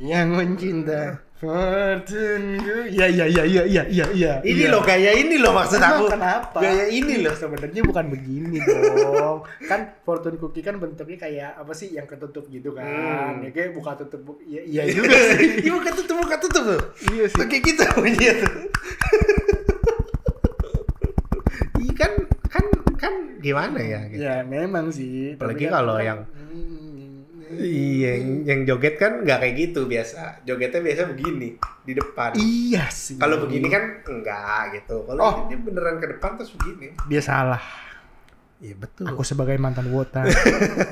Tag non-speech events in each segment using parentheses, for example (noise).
Yang mencinta Fortune Ya ya ya ya ya ya ya Ini ya. loh kayak ini loh maksud aku. kenapa? Kayak ini loh. Sebenarnya bukan begini dong. kan fortune cookie kan bentuknya kayak apa sih yang ketutup gitu kan. Hmm. Ya kayak buka tutup. bu- Iya iya juga sih. (laughs) Iya bukan tutup bukan tutup tuh. iya sih. Kayak gitu bunyinya tuh. Iya kan kan kan gimana ya? gitu. Ya memang sih. Apalagi kan- kalau kan- yang- Hmm. Iya, yang, yang joget kan nggak kayak gitu biasa. Jogetnya biasa begini di depan. Iya sih. Kalau begini kan enggak gitu. Kalau Oh. ini beneran ke depan terus begini. dia salah. Iya betul. Aku sebagai mantan wota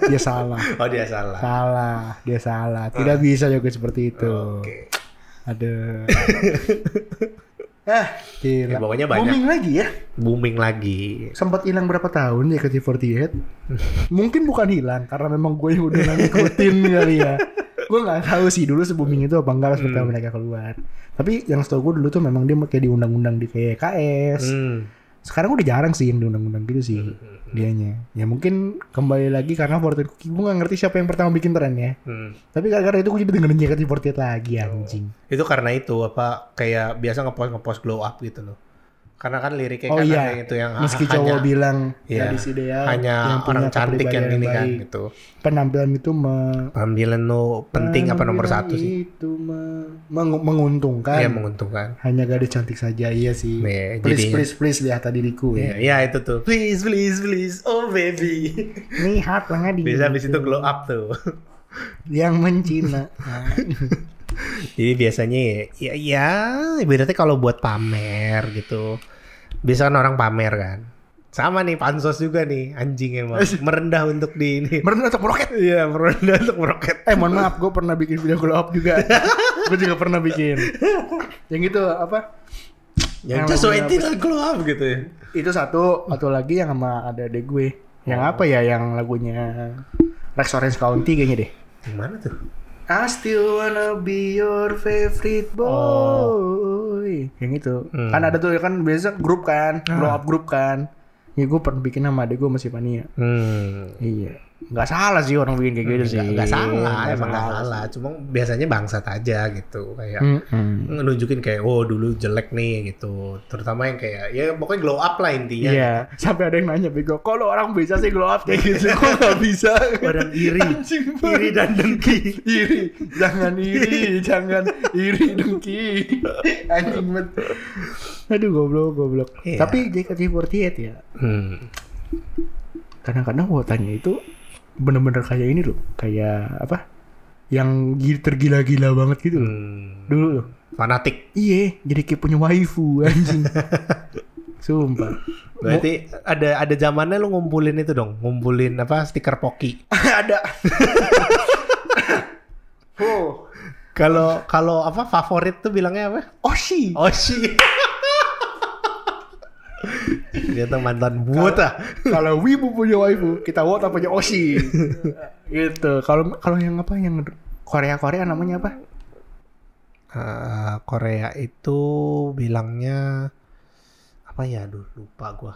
dia (laughs) salah. Oh dia salah. Salah, dia salah. Tidak bisa juga seperti itu. Oke. Ada. (laughs) ah, gila. Ya, pokoknya banyak. Booming lagi ya. Booming lagi. sempat hilang berapa tahun ya (laughs) JKT48 mungkin bukan hilang karena memang gue yang udah ngikutin kali ya gue nggak tahu sih dulu se booming itu apa enggak pertama Hmm. mereka keluar tapi yang setahu gue dulu tuh memang dia kayak diundang-undang di kayak KS Hmm. Sekarang udah jarang sih yang diundang-undang gitu sih dianya. Ya mungkin kembali lagi karena Fortnite Cookie gue nggak ngerti siapa yang pertama bikin tren ya. Hmm. tapi gara-gara itu gue jadi dengerin JKT48 lagi anjing. Itu karena itu apa kayak biasa ngepost ngepost glow up gitu loh. Karena kan liriknya oh kan iya yang itu yang meski hanya, cowok bilang Iya. gadis ideal hanya yang punya orang cantik yang ini kan gitu. penampilan itu me Panggilan lo penting apa nomor Penampilan satu sih? Itu me- mengu- menguntungkan. Iya menguntungkan. Hanya gadis cantik saja, iya sih. Nih, please, jadi- please, please lihat diriku Iya, ya. iya itu tuh. Please, please, please, oh baby. Lihat di. Bisa habis itu glow up tuh. Yang mencina. (laughs) Jadi biasanya ya, ya ibaratnya kalau buat pamer gitu. Biasa kan orang pamer kan. Sama nih pansos juga nih anjing emang (laughs) merendah untuk di ini. Merendah untuk meroket. Iya merendah untuk meroket. Eh mohon maaf, gue pernah bikin video glow up juga. (laughs) gue juga pernah bikin. Yang itu apa? Yang lagunya waiting on glow up gitu ya. Itu satu, atau lagi yang sama ada adek gue. Yang Oh. apa ya? Yang lagunya Rex Orange County kayaknya deh. Yang mana tuh? I still wanna be your favorite boy. Yang itu. Hmm. Kan ada tuh kan biasa grup kan, blow up grup kan. Ya gue pernah bikin sama adek gue masih Fania. Hmm. Iya. Nggak salah sih orang bikin kayak gitu sih. Nggak, salah, Nggak emang nggak salah. Cuma biasanya bangsat aja gitu. Kayak Mm-mm. nunjukin kayak, oh dulu jelek nih gitu. Terutama yang kayak, ya pokoknya glow up lah intinya. Iya, sampai ada yang nanya bego, kok lo orang bisa sih glow up kayak gitu? Kok nggak bisa? Badan iri, iri dan dengki. iri, jangan iri, jangan iri dengki. Anjing banget. Aduh goblok, goblok. Iya. Tapi JKT48 ya, Hmm. kadang-kadang wotanya itu bener-bener kayak ini loh, kayak apa? Yang gi- tergila-gila banget gitu loh. Hmm. Dulu loh. Fanatik. Iya, jadi kayak punya waifu anjing. (laughs) Sumpah. Berarti ada ada zamannya lu ngumpulin itu dong, ngumpulin apa stiker Poki. (laughs) ada. oh, Kalau kalau apa favorit tuh bilangnya apa? Oshi. Oshi. Dia tuh mantan buta. Kalau Wibu punya waifu, kita Wota punya Oshi. gitu. Kalau kalau yang apa yang Korea Korea namanya apa? Eh, Korea itu bilangnya apa ya? Aduh, lupa gua.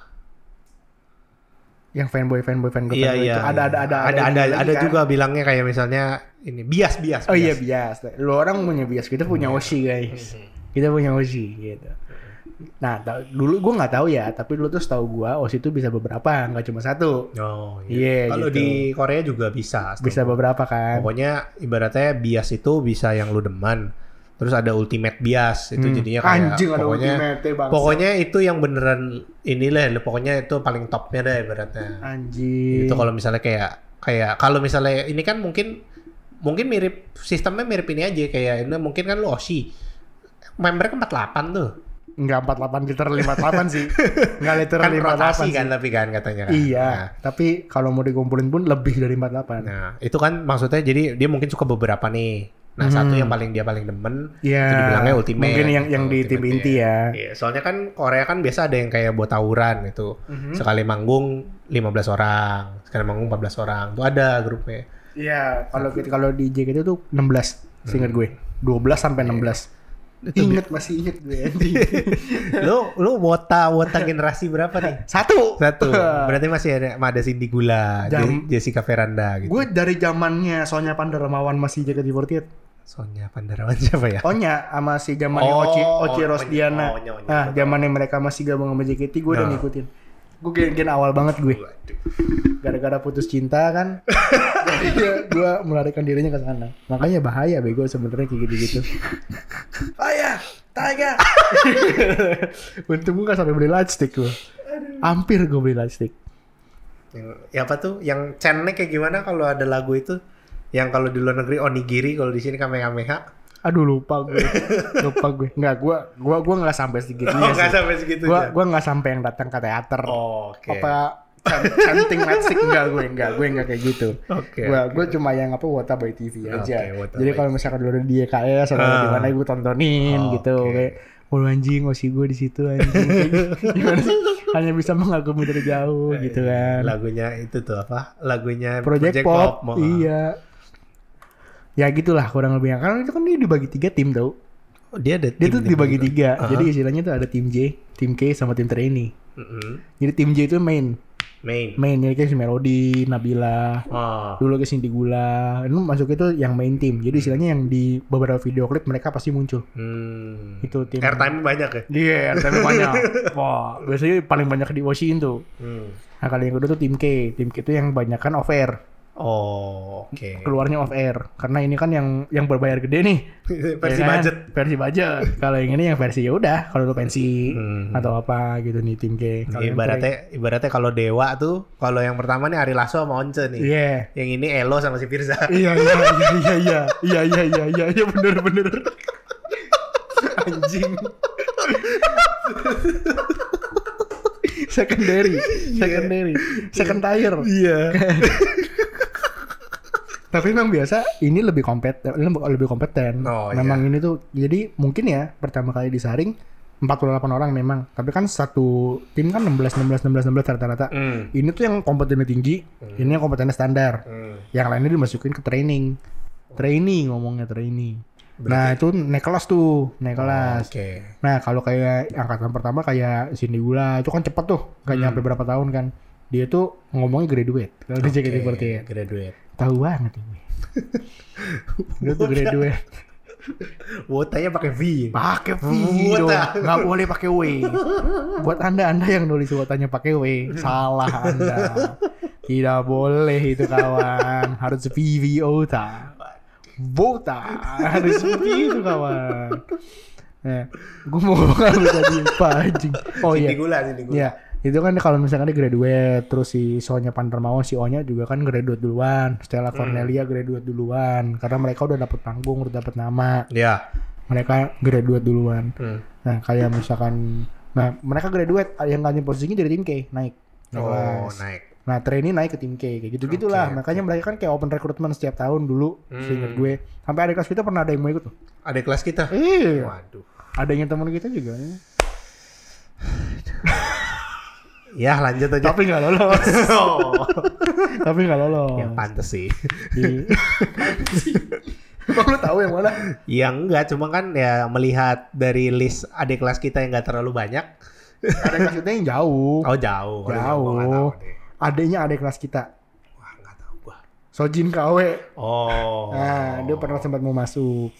Yang fanboy fanboy fanboy Iya fanboy iya. itu. Ada iya. ada ada ada ada lagi ada kan? juga bilangnya kayak misalnya ini bias bias. Oh iya bias. bias. Lu orang punya bias, kita punya Oshi guys. Kita punya Oshi gitu. Nah, dulu gua nggak tahu ya, tapi dulu tuh setahu gua Oshi itu bisa beberapa, nggak cuma satu. Oh Iya, Kalau gitu. di Korea juga bisa. Bisa gua. beberapa kan. Pokoknya ibaratnya bias itu bisa yang lu demen. Terus ada ultimate bias itu Hmm. jadinya kayak Anjing ada pokoknya ultimate pokoknya itu yang beneran inilah pokoknya itu paling topnya deh ibaratnya. Anjing. Itu kalau misalnya kayak kayak kalau misalnya ini kan mungkin mungkin mirip sistemnya mirip ini aja kayak ini mungkin kan lu Oshi. Membernya kan 48 tuh. Enggak 48 liter 58 sih. Enggak liter Kan 58 rotasi sih. kan tapi kan katanya kan. Iya, Nah, tapi kalau mau dikumpulin pun lebih dari 48. Nah, itu kan maksudnya jadi dia mungkin suka beberapa nih. Nah, Hmm. satu yang paling dia paling demen Iya. itu dibilangnya ultimate. Mungkin yang yang di tim Ultimate inti ya. Iya, soalnya kan Korea kan biasa ada yang kayak buat tawuran itu. Mhm. Sekali manggung 15 orang, sekali manggung 14 orang. Tuh ada grupnya. Iya, kalau kalau di JKT itu 16, seingat gue. 12 sampai 16. Ingat masih inget gue (laughs) lu lu wota wota generasi berapa nih? Satu. Satu. (laughs) Berarti masih ada ada Cindy Gula, Jam- Je- Jessica Veranda gitu. gue dari zamannya Sonya Pandaramawan masih JKT48. Sonya Pandarawan siapa ya? Onya sama si zaman Oh, Oci Oci Onya, Rosdiana. Onya, Onya, nah, zamannya mereka masih gabung sama JKT gue udah Nah. ngikutin. Gue gen-gen awal banget gue. Gara-gara putus cinta kan. (laughs) Jadi gue melarikan dirinya ke sana. Makanya bahaya bego sebenarnya kayak gitu-gitu. Ayah, Taiga. (laughs) Untung gue gak sampai beli lightstick gue. Hampir gue beli lightstick. Yang, ya apa tuh? Yang channelnya kayak gimana kalau ada lagu itu? Yang kalau di luar negeri onigiri, kalau di sini kamehameha. Aduh lupa gue. (laughs) lupa gue. Enggak, gue gua gua enggak sampai segitunya Oh, nggak sampai segitu Gua gua enggak sampai yang datang ke teater. Oh, Oke. Apa chan- chanting lightstick enggak gue enggak gue enggak kayak gitu. Oke. Gua gua cuma yang apa Wota by TV aja. Wota Jadi kalau misalkan dulu di YKS atau Ah. di mana gue tontonin Oh, gitu oke. kayak Oh anjing, osi gue di situ anjing. (laughs) Gimana sih? Hanya bisa mengagumi dari jauh gitu kan. Lagunya itu tuh apa? Lagunya Project, Pop, Mo- iya. Ya gitulah kurang lebihnya. Karena itu kan dia dibagi tiga tim tau. Dia ada Dia tuh dibagi juga. tiga. Aha. Jadi istilahnya tuh ada tim J, tim K, sama tim trainee. Mm-mm. Jadi tim J itu main. Main. Main jadi kayak si Melody, Nabila, Oh. dulu ke Cindy Gula. Itu masuk itu yang main tim. Jadi istilahnya yang di beberapa video klip mereka pasti muncul. Hmm. Itu tim. Airtime banyak ya? Iya, airtime (laughs) banyak. Wah, biasanya paling banyak di Washington tuh. Hmm. Nah, kali yang kedua tuh tim K. Tim K itu yang banyak kan air. Oh, oke. Keluarnya off air. Karena ini kan yang yang berbayar gede nih. (laughs) Versi Ya kan? budget. Versi budget. Kalau yang ini yang versi ya udah, kalau lu pensi Hmm. atau apa gitu nih tim K. Kalau yang Ibaratnya ibaratnya kalau Dewa tuh, kalau yang pertama nih Ari Lasso sama Once nih. Iya. Yang ini Elo sama si Firza. (laughs) Iya iya iya iya iya iya iya iya iya iya bener bener. Anjing. secondary, secondary, second tier. Iya. (laughs) Tapi memang biasa ini lebih kompeten, lebih kompeten. Oh, memang ini tuh jadi mungkin ya pertama kali disaring 48 orang memang. Tapi kan satu tim kan 16 16 16 16 rata-rata. Hmm. Ini tuh yang kompetennya tinggi, ini yang kompetennya standar. Hmm. Yang lainnya dimasukin ke training. Training ngomongnya training. Nah, itu naik kelas tuh, naik kelas. Oke. Nah, kalau kayak angkatan pertama kayak Cindy Gula itu kan cepet tuh, gak nyampe berapa tahun kan. Dia tuh ngomongnya graduate. Kalau di JKT48. Oke, Graduate. Tahu banget gue. Dia tuh graduate. Wotanya pakai V. Pakai V Wota. dong. Nggak boleh pakai W. Buat anda-anda yang nulis wotanya pakai W, salah anda. Tidak boleh itu kawan. Harus VVO ta. Vota. Harus seperti itu kawan. Nah, gue mau ngomong apa tadi? Anjing? Oh iya. Cindy gula, Cindy gula. Iya, itu kan kalau misalkan dia graduate, terus si Sonya Pandermawan, si Onya juga kan graduate duluan, Stella Cornelia graduate duluan, karena mereka udah dapet panggung, udah dapet nama, Iya. mereka graduate duluan. Hmm. Nah, kayak misalkan, nah mereka graduate, yang ganti posisinya dari tim K naik. Oh, kelas. naik. Nah, trainee naik ke tim K, kayak gitu gitulah. Oke, Makanya mereka kan kayak open recruitment setiap tahun dulu, Hmm. seingat gue. Sampai ada kelas kita pernah ada yang mau ikut tuh. Ada kelas kita. Iya, Waduh. ada yang teman kita juga. Ya, (sighs) (laughs) lanjut aja. Tapi nggak lolos. oh. (laughs) Tapi nggak lolos. Ya pantes sih. Iya. (laughs) Emang lu tahu yang mana? Ya enggak, cuma kan ya melihat dari list adik kelas kita yang enggak terlalu banyak. Ada kelas kita yang jauh. Oh, jauh. Jauh. gua nggak deh. Adanya ada kelas kita. Wah, enggak tahu gua. Sojin KW. Oh. Nah, dia pernah sempat mau masuk.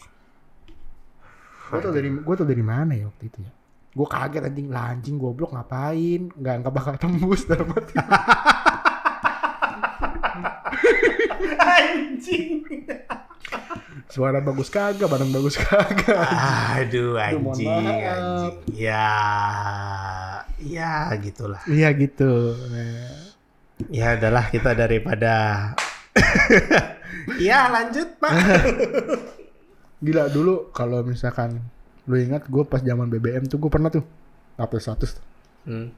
Gue tau dari gue tau dari mana ya waktu itu ya. Gue kaget anjing lah anjing goblok ngapain? Nggak nggak bakal tembus dalam hati. anjing. Suara bagus kagak, barang bagus kagak. Aduh, anjing, maaf. anjing. Ya, ya gitulah. Iya gitu. Nah, Ya adalah kita daripada (laughs) Ya lanjut pak (laughs) gila dulu kalau misalkan lu ingat gue pas zaman BBM tuh gue pernah tuh upload status tuh. hmm.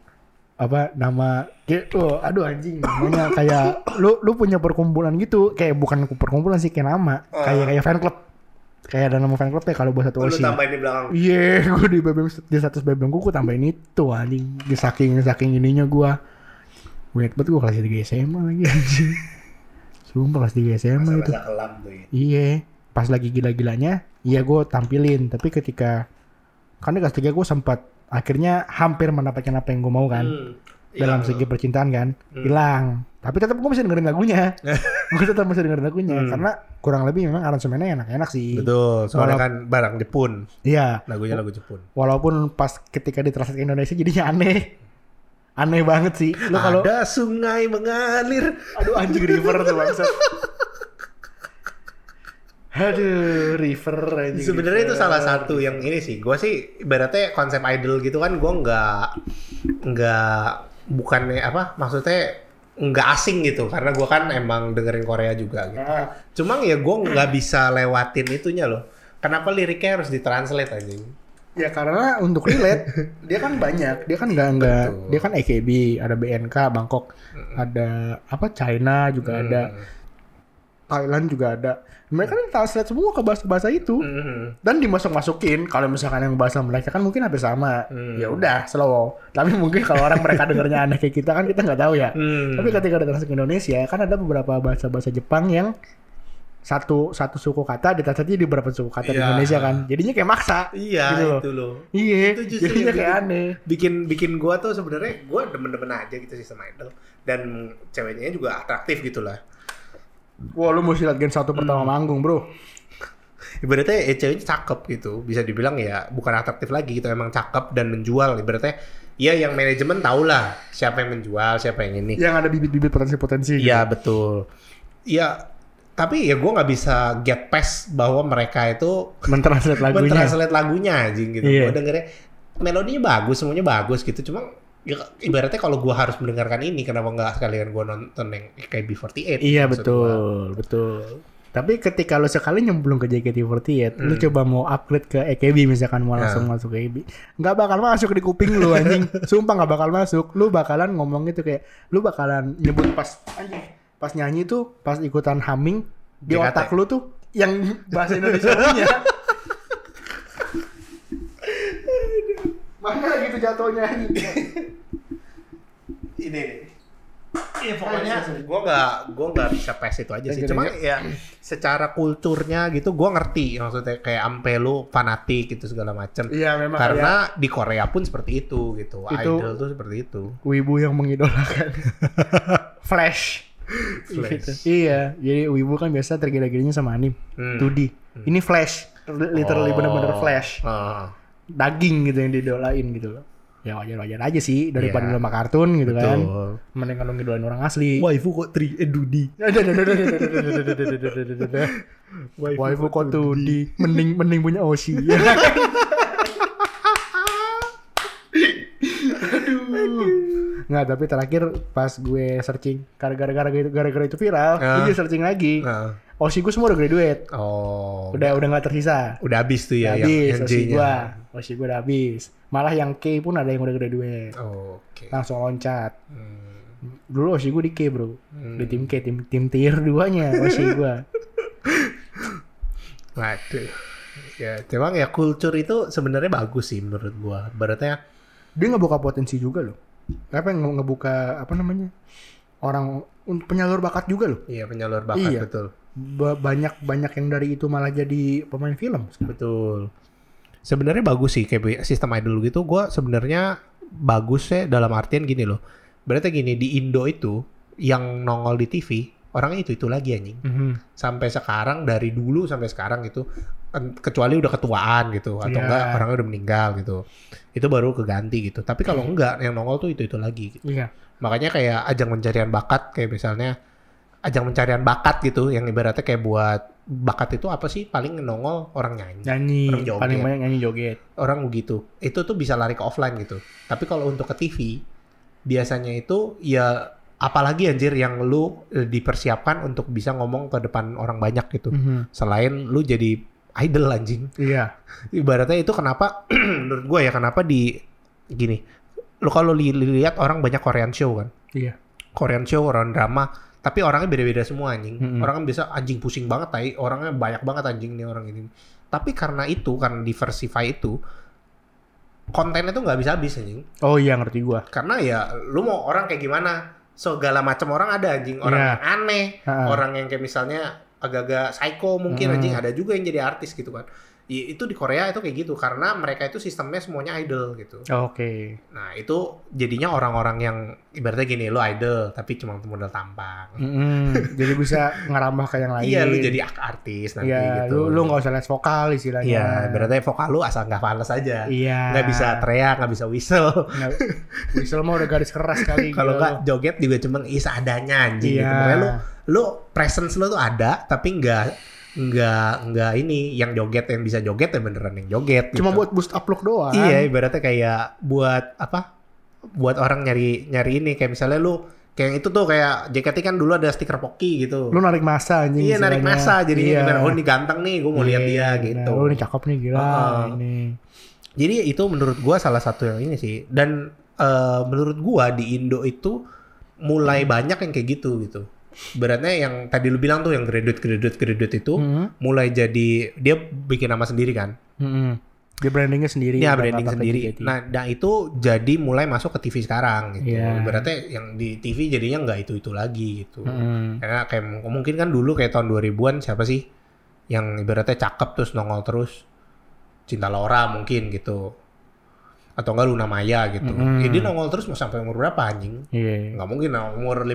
apa nama kayak oh, aduh anjing namanya kayak lu lu punya perkumpulan gitu kayak bukan perkumpulan sih kayak nama kayak kayak fan club. Kayak ada nama fan club ya kalau buat satu Lu osi. tambahin di belakang. Iya (laughs) gue di BBM di status BBM gue gue tambahin itu anjing. Di saking saking ininya gue gue inget banget gue kelas 3 SMA lagi anjing. Sumpah kelas 3 SMA itu. kelam tuh ya. Iya pas lagi gila-gilanya iya gue tampilin tapi ketika kan di kelas 3 gue sempat akhirnya hampir mendapatkan apa yang gue mau kan Hmm. dalam Hilang segi percintaan kan Hmm. hilang tapi tetap gue masih dengerin lagunya (laughs) gue tetap masih dengerin lagunya Hmm. karena kurang lebih memang aransemennya enak-enak sih. Betul, soalnya Walau- kan barang Jepun. Iya, Lagunya lagu Jepun. walaupun pas ketika ditranslate ke Indonesia jadinya aneh. Aneh banget sih. Lu kalau Ada sungai mengalir. aduh anjing river tuh bangsat. (laughs) Aduh, river anjing. Sebenarnya itu salah satu yang ini sih. Gue sih ibaratnya konsep idol gitu kan gue nggak nggak bukannya apa maksudnya nggak asing gitu karena gue kan emang dengerin Korea juga gitu. Ah, Cuma ya gue nggak bisa lewatin itunya loh. Kenapa liriknya harus ditranslate anjing? Ya karena untuk relate dia kan banyak, dia kan nggak nggak, dia kan AKB, ada BNK Bangkok, ada apa China juga ada, Hmm. Thailand juga ada. Mereka kan translate semua ke bahasa bahasa itu Hmm. dan dimasuk masukin. Kalau misalkan yang bahasa mereka kan mungkin hampir sama, Hmm. ya udah slow. Tapi mungkin kalau orang mereka (laughs) dengarnya aneh kayak kita kan kita nggak tahu ya. Hmm. Tapi ketika ada translate ke Indonesia kan ada beberapa bahasa bahasa Jepang yang satu satu suku kata ditranslate di beberapa suku kata di Iya. Indonesia kan. Jadinya kayak maksa. Iya gitu loh. itu loh. Iya, jadinya kayak bikin- aneh. bikin bikin gua tuh sebenarnya gua demen-demen aja gitu sistem idol dan ceweknya juga atraktif gitu lah Wah, lu mesti lihat Gen 1 pertama Hmm. manggung, Bro. ibaratnya eh, ceweknya cakep gitu bisa dibilang ya bukan atraktif lagi gitu emang cakep dan menjual ibaratnya ya yang manajemen tau lah siapa yang menjual siapa yang ini Yang ada bibit-bibit potensi-potensi. gitu. iya betul ya tapi ya gua nggak bisa get past bahwa mereka itu (laughs) Mentranslate lagunya. mentranslate lagunya anjing gitu Iya. gua dengernya melodinya bagus semuanya bagus gitu cuma ya, ibaratnya kalau gua harus mendengarkan ini kenapa nggak sekalian gua nonton yang KB48 Iya, betul, gua. betul. Tapi ketika lu sekali nyemplung ke JKT48, lu Hmm. coba mau upgrade ke EKB misalkan mau langsung masuk ke EKB, nggak bakal masuk di kuping lu anjing. (laughs) Sumpah nggak bakal masuk. Lu bakalan ngomong itu kayak, lu bakalan nyebut pas anjing, pas nyanyi tuh, pas ikutan humming di JKT. otak lu tuh yang bahasa Indonesia punya. (laughs) Mana gitu jatuhnya (laughs) ini Iya pokoknya gue nggak gue nggak bisa pes itu aja sih. Cuma ya secara kulturnya gitu gue ngerti maksudnya kayak ampe lu fanatik gitu segala macem. Iya memang Karena di Korea pun seperti itu gitu. Itu- Idol tuh seperti itu. wibu yang mengidolakan (laughs) Flash. Flash. Gitu. Iya, jadi wibu kan biasa tergila-gilanya sama anim, Hmm. 2D. Ini Flash, literally Oh. bener-bener Flash. Ah, Daging gitu yang didolain gitu loh. Ya wajar-wajar aja sih daripada Iya. lu sama kartun gitu kan. betul. Mendingan lu ngidolain orang asli. Waifu kok tri eh Dudi. Waifu kok 2D, mending mending punya Oshi. Nggak, tapi terakhir pas gue searching gara-gara gitu gara-gara itu viral, Ah. gue searching lagi. Nah. Oshi gue semua udah graduate. Oh. Udah udah nggak tersisa. Udah habis tuh ya Udah habis yang, J-nya. gua. Oshi gue udah habis. Malah yang K pun ada yang udah graduate. Oh, Oke. Langsung loncat. Hmm. Dulu Oshi gue di K, Bro. Hmm. Di tim K, tim tim tier 2-nya Oshi gue. (laughs) Waduh. Ya, memang ya kultur itu sebenarnya bagus sih menurut gua. Baratnya Dia ngebuka potensi juga loh. Apa yang nge- ngebuka apa namanya? Orang penyalur bakat juga loh. iya penyalur bakat Iya. betul. Ba- banyak banyak yang dari itu malah jadi pemain film. Betul. Sebenarnya bagus sih kayak sistem idol gitu. Gua sebenarnya bagus ya dalam artian gini loh. Berarti gini di Indo itu yang nongol di TV orangnya itu itu lagi anjing. Mhm. Sampai sekarang dari dulu sampai sekarang gitu en- kecuali udah ketuaan gitu atau Iya. enggak orangnya udah meninggal gitu. Itu baru keganti gitu. Tapi kalau enggak yang nongol tuh itu itu lagi. Gitu. Iya. Makanya kayak ajang pencarian bakat kayak misalnya ajang pencarian bakat gitu yang ibaratnya kayak buat bakat itu apa sih paling nongol orang nyanyi Nyanyi Orang joget. paling banyak nyanyi joget. orang begitu itu tuh bisa lari ke offline gitu tapi kalau untuk ke TV biasanya itu ya apalagi anjir yang lu eh, dipersiapkan untuk bisa ngomong ke depan orang banyak gitu Mhm. selain lu jadi idol anjing Iya. ibaratnya itu kenapa (clears throat) menurut gue ya kenapa di gini lu kalau li- li- lihat orang banyak Korean show kan Iya. Korean show orang drama tapi orangnya beda-beda semua anjing Mm-mm. orang kan bisa anjing pusing banget tai orangnya banyak banget anjing nih orang ini tapi karena itu karena diversify itu kontennya tuh nggak bisa habis anjing Oh iya ngerti gua. karena ya lu mau orang kayak gimana segala macam orang ada anjing orang Iya. yang aneh Ha-ha. orang yang kayak misalnya agak-agak psycho mungkin Hmm. anjing ada juga yang jadi artis gitu kan I- itu di Korea itu kayak gitu karena mereka itu sistemnya semuanya idol gitu. Oke. Nah itu jadinya orang-orang yang ibaratnya gini lo idol tapi cuma modal tampang. Mm-mm. Jadi (laughs) bisa ngerambah ke yang lain. Iya lu jadi artis nanti Iya, gitu. lu lu nggak usah les vokal istilahnya. Iya, berarti vokal lu asal nggak fals aja. Iya. Nggak bisa teriak, nggak bisa whistle. Nggak- Whistle mah udah garis keras kali. (laughs) Kalau gila nggak joget juga cuma is adanya anjing Iya. gitu. Makanya lu lu presence lu tuh ada tapi nggak nggak nggak ini yang joget yang bisa joget ya beneran yang joget Cuma gitu. buat boost up look doang. Iya, ibaratnya kayak buat apa? Buat orang nyari nyari ini kayak misalnya lu kayak itu tuh kayak JKT kan dulu ada stiker Poki gitu. Lu narik masa anjing. iya narik masa jadinya Iya. bener, oh ini ganteng nih, gue mau lihat dia Iya, gitu. Nah, lu nih cakep nih gila Heeh. ini. Jadi itu menurut gua salah satu yang ini sih. Dan eh, menurut gua di Indo itu mulai banyak yang kayak gitu gitu. Beratnya yang tadi lu bilang tuh yang graduate graduate graduate itu Hmm. mulai jadi dia bikin nama sendiri kan. Hmm. Dia brandingnya sendiri. Iya udah branding sendiri. Nah, nah itu jadi mulai masuk ke TV sekarang gitu. Iya. Berarti yang di TV jadinya nggak itu itu lagi gitu. Hmm. Karena kayak mungkin kan dulu kayak tahun 2000-an siapa sih yang ibaratnya cakep terus nongol terus Cinta Laura mungkin gitu. Atau enggak Luna Maya gitu. Mm-mm. Jadi nongol terus mau sampai umur berapa anjing? Iya. Nggak mungkin lah, umur 50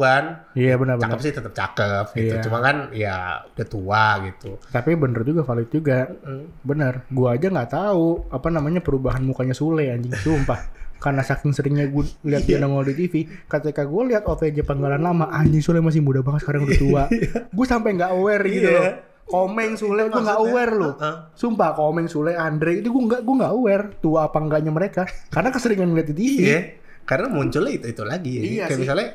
kan. Iya benar-benar. Cakep sih tetap cakep gitu. Iya. Cuma kan ya udah tua gitu. Tapi bener juga valid juga. Mm. Bener. Gua aja nggak tahu apa namanya perubahan mukanya Sule anjing sumpah. (laughs) Karena saking seringnya gue lihat dia Iya. nongol di TV, ketika gue lihat OTJ panggalan lama, anjing Sule masih muda banget sekarang udah tua. (laughs) gue sampai nggak aware gitu Iya. loh. Komeng Sule gue nggak aware loh. Sumpah Komeng Sule Andre itu gue nggak gue nggak aware tua apa enggaknya mereka karena keseringan lihat di TV. Iya. Karena munculnya itu itu lagi. Iya kayak sih. misalnya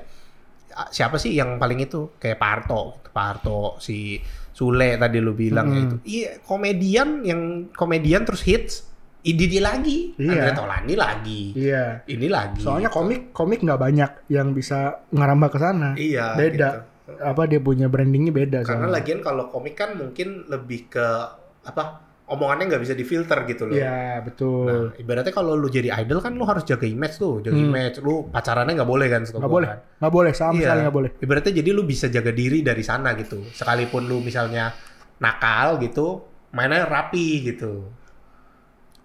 siapa sih yang paling itu kayak Parto, Parto si Sule tadi lu bilang ya Mm-mm. itu. Iya, komedian yang komedian terus hits, ini dia lagi. Iya. Andre Taulani lagi. Iya. Ini lagi. Soalnya komik komik nggak banyak yang bisa ngerambah ke sana. Iya. Beda. gitu. Apa dia punya brandingnya beda Karena soalnya. lagian kalau komik kan mungkin lebih ke apa? Omongannya nggak bisa difilter gitu loh. Iya betul. Nah, ibaratnya kalau lu jadi idol kan lu harus jaga image tuh, jaga Hmm. image. Lu pacarannya nggak boleh kan? Nggak boleh, kan. nggak boleh sama Iya. sekali nggak boleh. Ibaratnya jadi lu bisa jaga diri dari sana gitu. Sekalipun lu misalnya nakal gitu, mainnya rapi gitu.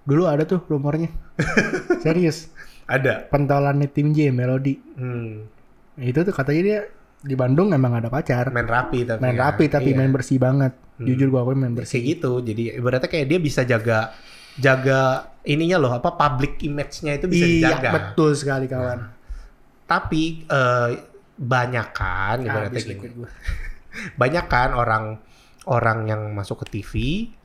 Dulu ada tuh rumornya. (laughs) Serius. Ada. Pentolannya tim J Melody. Hmm. Itu tuh katanya dia di Bandung emang ada pacar. Main rapi tapi. Main kan. rapi tapi Iya. main bersih banget. Hmm. Jujur gua akui main bersih. kayak gitu. Jadi ibaratnya kayak dia bisa jaga jaga ininya loh apa public image-nya itu bisa Iya dijaga. betul sekali kawan. Tapi eh, banyak kan ibaratnya gini. liquid gua. (laughs) banyak kan orang orang yang masuk ke TV,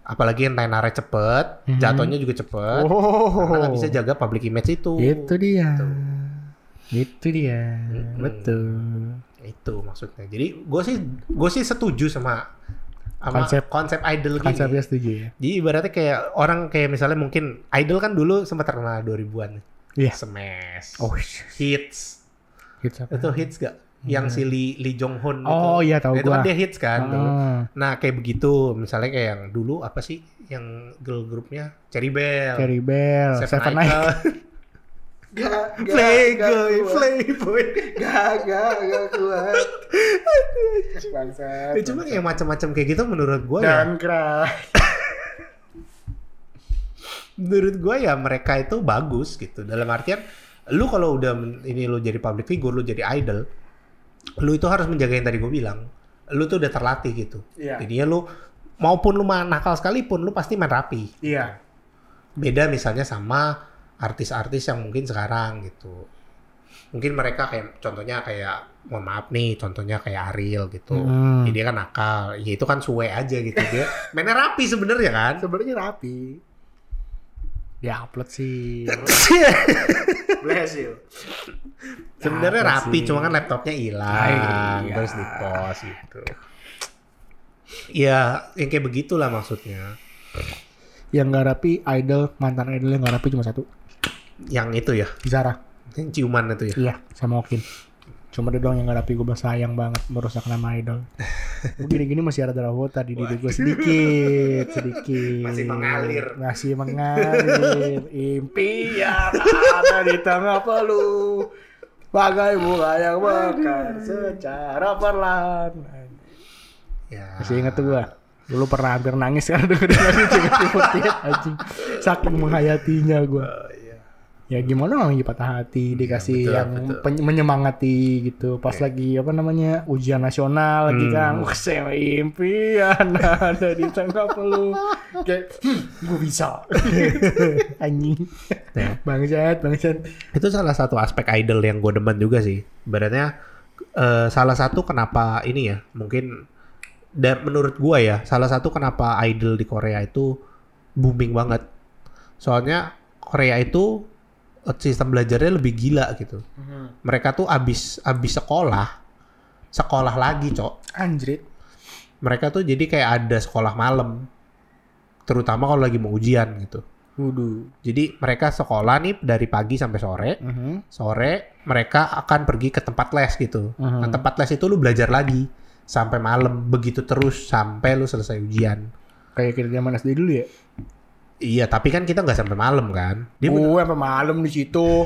apalagi yang tenarnya cepet, Mhm. jatuhnya juga cepet, Oh. karena nggak bisa jaga public image itu. Itu dia. Gitu. Itu dia. Mm-mm. Betul. Itu maksudnya. Jadi gue sih gue sih setuju sama sama Konsep- konsep, idol gini. Konsepnya setuju ya. Jadi ibaratnya kayak orang kayak misalnya mungkin idol kan dulu sempat terkenal 2000-an. Iya. Smash. Oh, hits. hits apa? Itu hits gak? Yang si Lee, Lee Jong Hoon Oh itu. iya tahu Nah, itu kan dia hits kan. dulu. Ah, Nah kayak begitu. Misalnya kayak yang dulu apa sih yang girl groupnya Cherry Bell. Cherry Bell, Seven Night. (laughs) Gak, Playboy, Playboy. Gak, gak, gak kuat. Bangsat. Ya, cuma yang macam-macam kayak gitu menurut gue ya, cry. menurut gue ya mereka itu bagus gitu. Dalam artian, lu kalau udah ini lu jadi public figure, lu jadi idol, lu itu harus menjaga yang tadi gue bilang. Lu tuh udah terlatih gitu. Iya. Jadinya lu maupun lu nakal sekalipun, lu pasti main rapi. Iya. Beda misalnya sama artis-artis yang mungkin sekarang gitu. Mungkin mereka kayak contohnya kayak mohon maaf nih, contohnya kayak Ariel gitu. Hmm. Ya, dia kan nakal, ya itu kan suwe aja gitu dia. Mainnya rapi sebenarnya kan. Sebenarnya rapi. Dia upload sih. Bless you. sebenarnya Apa rapi, sih? cuma kan laptopnya hilang, Iya. terus di post gitu. Ya, yang kayak begitulah maksudnya. Yang nggak rapi, idol, mantan idol yang nggak rapi cuma satu. Yang itu ya, Zara. yang ciuman itu ya. Iya, sama Okin. Cuma dia doang yang gak rapi, gue bilang sayang banget merusak nama idol. Gue gini-gini masih ada darahota di diri gue sedikit, sedikit. Masih mengalir. Masih mengalir. Impian ada di tengah palu. Bagai bunga yang mekar secara perlahan. Ya. Masih inget tuh gue. Dulu pernah hampir nangis karena dengerin lagu JKT48 anjing. Saking menghayatinya gue. Ya gimana orang lagi patah hati dikasih betul, yang betul. menyemangati gitu. Pas lagi apa namanya ujian nasional lagi Hmm. kan. Wah saya impian (laughs) ada di tengah peluh. Kayak hmm, gue bisa. (laughs) anjing. Ya. Bangsat, bangsat. itu salah satu aspek idol yang gue demen juga sih. Ibaratnya eh, salah satu kenapa ini ya mungkin dan menurut gua ya salah satu kenapa idol di Korea itu booming banget. Soalnya Korea itu sistem belajarnya lebih gila gitu. Mereka tuh abis abis sekolah sekolah lagi cok. Anjrit. Mereka tuh jadi kayak ada sekolah malam. Terutama kalau lagi mau ujian gitu. Wudu. Jadi mereka sekolah nih dari pagi sampai sore Mhm. sore mereka akan pergi ke tempat les gitu. Mhm. Nah, tempat les itu lu belajar lagi sampai malam begitu terus sampai lu selesai ujian. Kayak kita zaman SD dulu ya. Iya, tapi kan kita nggak sampai malam kan. Dia bener- Gue sampai malam di situ,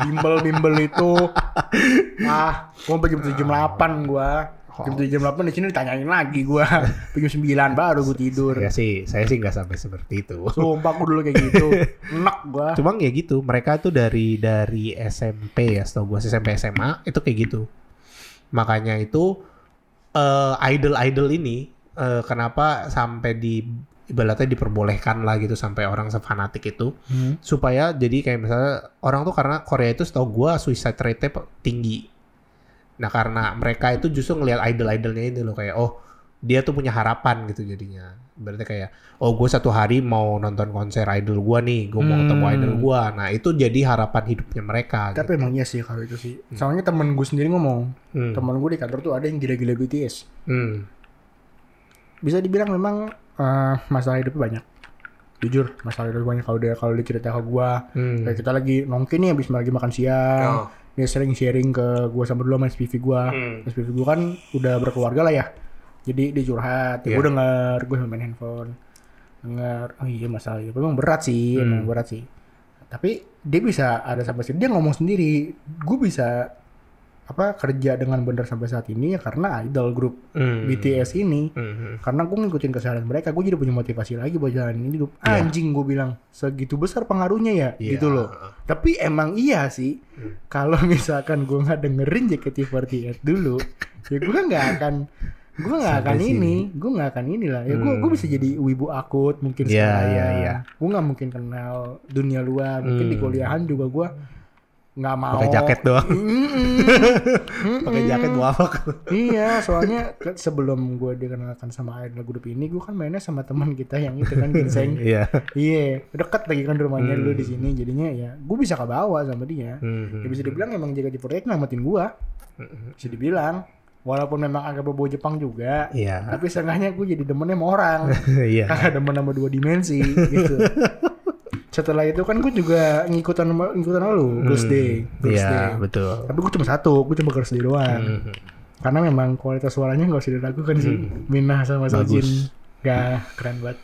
bimbel bimbel itu. (laughs) Ah, gue pergi jam jam delapan gue. Jam tujuh jam delapan di sini ditanyain lagi gue. (laughs) Jam sembilan baru gue tidur. ya sih, saya sih nggak sampai seperti itu. Sumpah gue dulu kayak gitu. (laughs) Enak gue. Cuma ya gitu, mereka tuh dari dari SMP ya, setahu gue SMP SMA itu kayak gitu. Makanya itu eh, idol-idol ini eh, kenapa sampai di ibaratnya diperbolehkan lah gitu sampai orang sefanatik itu Hmm. supaya jadi kayak misalnya orang tuh karena Korea itu setahu gua suicide rate-nya pe- tinggi. Nah karena mereka itu justru ngelihat idol-idolnya ini loh kayak oh dia tuh punya harapan gitu jadinya. Berarti kayak oh gue satu hari mau nonton konser idol gua nih, gue mau ketemu Hmm. idol gua. Nah itu jadi harapan hidupnya mereka. Tapi emang iya sih kalau itu sih. Soalnya temen gue sendiri ngomong, Hmm. temen gue di kantor tuh ada yang gila-gila BTS. Hmm. Bisa dibilang memang eh, masalah hidupnya banyak. Jujur, masalah hidupnya banyak kalau dia kalau dia cerita ke gue. Hmm. Kayak kita lagi nongki nih habis lagi makan siang. Oh. Dia sering sharing ke gue sama dulu sama SPV gue. Hmm. SPV gue kan udah berkeluarga lah ya. Jadi dia curhat, ya Iya. gue denger, gue main handphone. Denger, oh iya masalah itu. Memang berat sih, Hmm. emang berat sih. Tapi dia bisa ada sampai sini, dia ngomong sendiri. Gue bisa apa kerja dengan benar sampai saat ini ya karena idol grup Hmm. BTS ini. Hmm. Karena gue ngikutin keseharian mereka, gue jadi punya motivasi lagi buat jalanin hidup. Iya. Anjing gue bilang, segitu besar pengaruhnya ya, Iya. gitu loh. Tapi emang iya sih, Hmm. kalau misalkan gue nggak dengerin JKT48 dulu, ya gue nggak akan, gue nggak akan sini. ini, gue nggak akan inilah. Ya gue Hmm. gue bisa jadi wibu akut mungkin Iya, sekarang. iya, iya. Gue nggak mungkin kenal dunia luar, mungkin di Hmm. kuliahan juga gue nggak mau. Pakai jaket doang. Mm-mm. Pakai jaket mualak. iya, soalnya sebelum gue dikenalkan sama idol grup ini, gue kan mainnya sama teman kita yang itu kan ginseng. (laughs) Iya. Iya, deket lagi kan rumahnya Hmm. dulu di sini, jadinya ya gue bisa ke bawah sama dia. Hmm. Ya bisa dibilang emang jaga di proyek ngamatin gua. Bisa dibilang, walaupun memang agak berbau Jepang juga, Iya. tapi seenggaknya gue jadi demennya sama orang, (laughs) Iya. kagak demen sama dua dimensi gitu. (laughs) Setelah itu kan gue juga ngikutan ngikutan lu, Girls Day, Girls Day. Iya, betul. Tapi gue cuma satu, gue cuma Girls Day doang. Hmm. Karena memang kualitas suaranya gak usah diragukan sih. Minah sama. Sojin. Gak keren banget.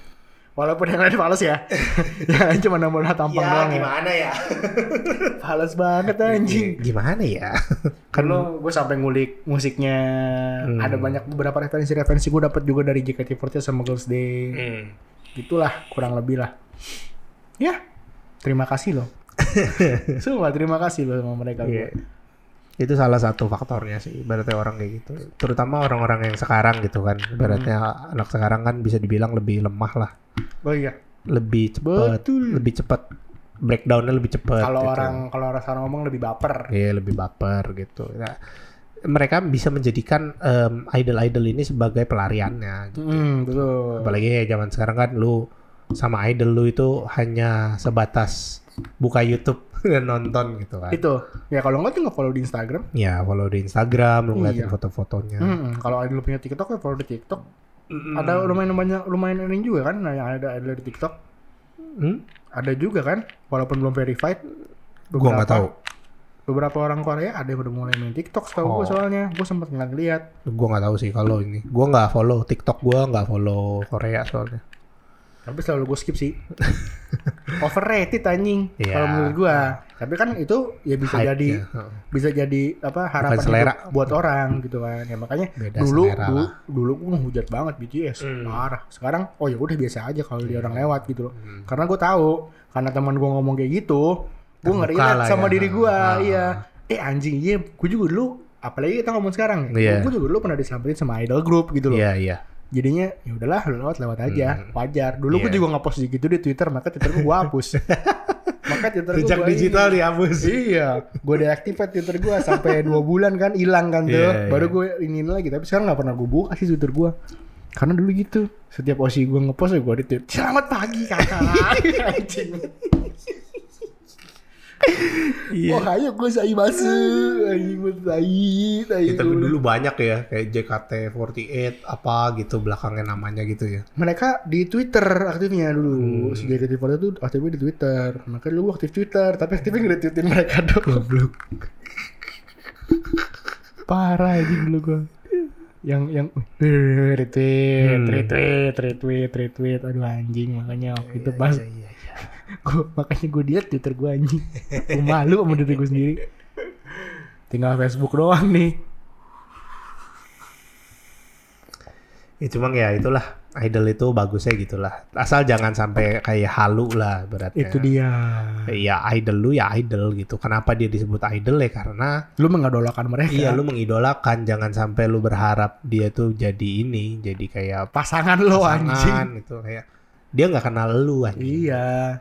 Walaupun yang lain fals ya. (laughs) yang cuma nambah tampang doang ya. ya? (laughs) Fals banget anjing. Gimana ya? (laughs) Kan lo gue sampai ngulik musiknya. Hmm. Ada banyak beberapa referensi-referensi gue dapat juga dari JKT48 sama Girls Day. Hmm. Gitulah kurang lebih lah. Ya, terima kasih loh. (laughs) Sumpah terima kasih loh sama mereka. Iya. gua. Itu salah satu faktornya sih, ibaratnya orang kayak gitu. Terutama orang-orang yang sekarang gitu kan. Ibaratnya Hmm. anak sekarang kan bisa dibilang lebih lemah lah. Oh iya. Lebih cepat, Betul. lebih cepat breakdownnya lebih cepat. Kalau gitu. orang kalau orang sekarang ngomong lebih baper. Iya, lebih baper gitu. Nah, mereka bisa menjadikan em, idol-idol ini sebagai pelariannya. gitu. Hmm, betul. Apalagi zaman sekarang kan lu sama idol lu itu hanya sebatas buka YouTube (laughs) dan nonton gitu kan. Itu. Ya kalau nggak tuh nggak follow di Instagram. Ya follow di Instagram, lu ngeliatin Iya. foto-fotonya. Hmm, kalau ada lu punya TikTok ya follow di TikTok. Ada lumayan banyak lumayan ini juga kan nah, yang ada ada di TikTok. Hmm? Ada juga kan walaupun belum verified. Gua nggak tahu. Beberapa orang Korea ada yang udah mulai main TikTok setahu gue Oh. soalnya. Gue sempet ngeliat. Gua nggak tahu sih kalau ini. Gua nggak follow TikTok, gua nggak follow Korea soalnya. Tapi selalu gue skip sih. (laughs) Overrated anjing Iya. kalau menurut gua. Tapi kan itu ya bisa Hype jadi ya, bisa jadi apa harapan selera. buat orang gitu kan. Ya makanya Beda dulu dulu, lah. dulu gua ngehujat banget BTS. Hmm. Parah. Sekarang oh ya udah biasa aja kalau dia orang lewat gitu loh. Hmm. Karena gue tahu karena teman gua ngomong kayak gitu, ngerilat lah sama ya. diri gua. Ah. Iya. Eh anjing, iya gua juga dulu apalagi kita ngomong sekarang ya. Iya. Gua juga dulu pernah disamperin sama idol group gitu loh Iya, iya. Jadinya ya udahlah lewat lewat aja. Hmm. wajar. Dulu gue Iya. juga ngepost gitu di twitter maka twitter gue hapus. (laughs) Maka twitter gue digital dihapus. iya. Gue deactivate twitter gue sampai dua bulan kan hilang kan tuh. Iya, baru iya. gue ini lagi tapi sekarang nggak pernah gue buka sih twitter gue karena dulu gitu. Setiap osi gue ngepost gue di tweet selamat pagi kakak. (laughs) Anjing Iya. oh ayo gue saya masuk anjing gue tai tai Ya, tapi dulu banyak ya kayak JKT48 apa gitu belakangnya namanya gitu ya. mereka di Twitter aktifnya dulu Hmm. si JKT48 itu aktifnya di Twitter makanya dulu aktif Twitter tapi aktifnya nge-retweetin mereka dong Goblok. parah aja dulu gua yang yang retweet Hmm. retweet retweet retweet aduh anjing makanya waktu itu pas Iya, iya, iya. (laughs) gua makanya gua liat Twitter gua anjing. Gua malu sama diri gua sendiri. Tinggal Facebook doang nih. Ya cuma ya itulah idol itu bagusnya gitulah. Asal jangan sampai kayak halu lah beratnya. itu dia. Ya idol lu ya idol gitu. Kenapa dia disebut idol ya? Karena lu mengadolakan mereka. Iya lu mengidolakan. Jangan sampai lu berharap dia tuh jadi ini jadi kayak pasangan lo anjing. pasangan itu kayak dia nggak kenal lu anjing. Iya.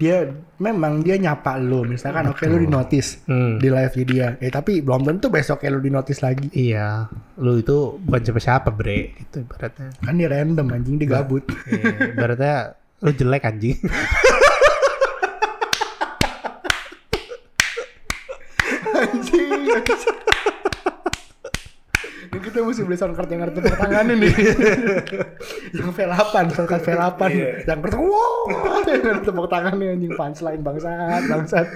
Dia memang dia nyapa lu, misalkan oke lu di notice Hmm. di live dia. Eh tapi belum tentu besok lu di notice lagi. Iya, lu itu bukan siapa-siapa bre, gitu ibaratnya. Kan dia random anjing dia gabut. Iya, ibaratnya lu jelek anjing. anjing. Ini kita mesti beli soundcard yang ada tepuk tangan ini. Yang V8, soundcard V8. Yang bertepuk wow, (laughs) tepuk tangan nih anjing punchline bangsat, bangsat.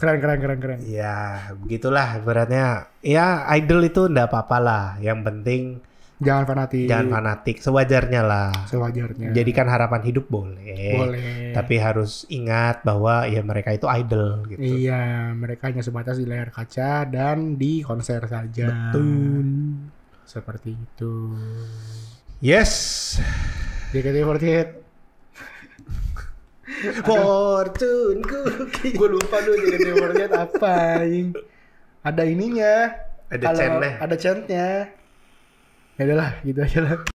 Keren keren keren keren. ya, begitulah ibaratnya. Ya, idol itu ndak apa-apa lah. Yang penting Jangan fanatik. jangan fanatik, sewajarnya lah. Sewajarnya. Jadikan harapan hidup boleh. boleh. Tapi harus ingat bahwa ya mereka itu idol gitu. Iya, mereka hanya sebatas di layar kaca dan di konser saja. Betul. Seperti itu. Yes. JKT48. Fortune cookie. Gue lupa dulu JKT48 apa. anjing. Ada ininya. Ada chantnya. Ada chantnya. Ya udahlah, gitu aja lah.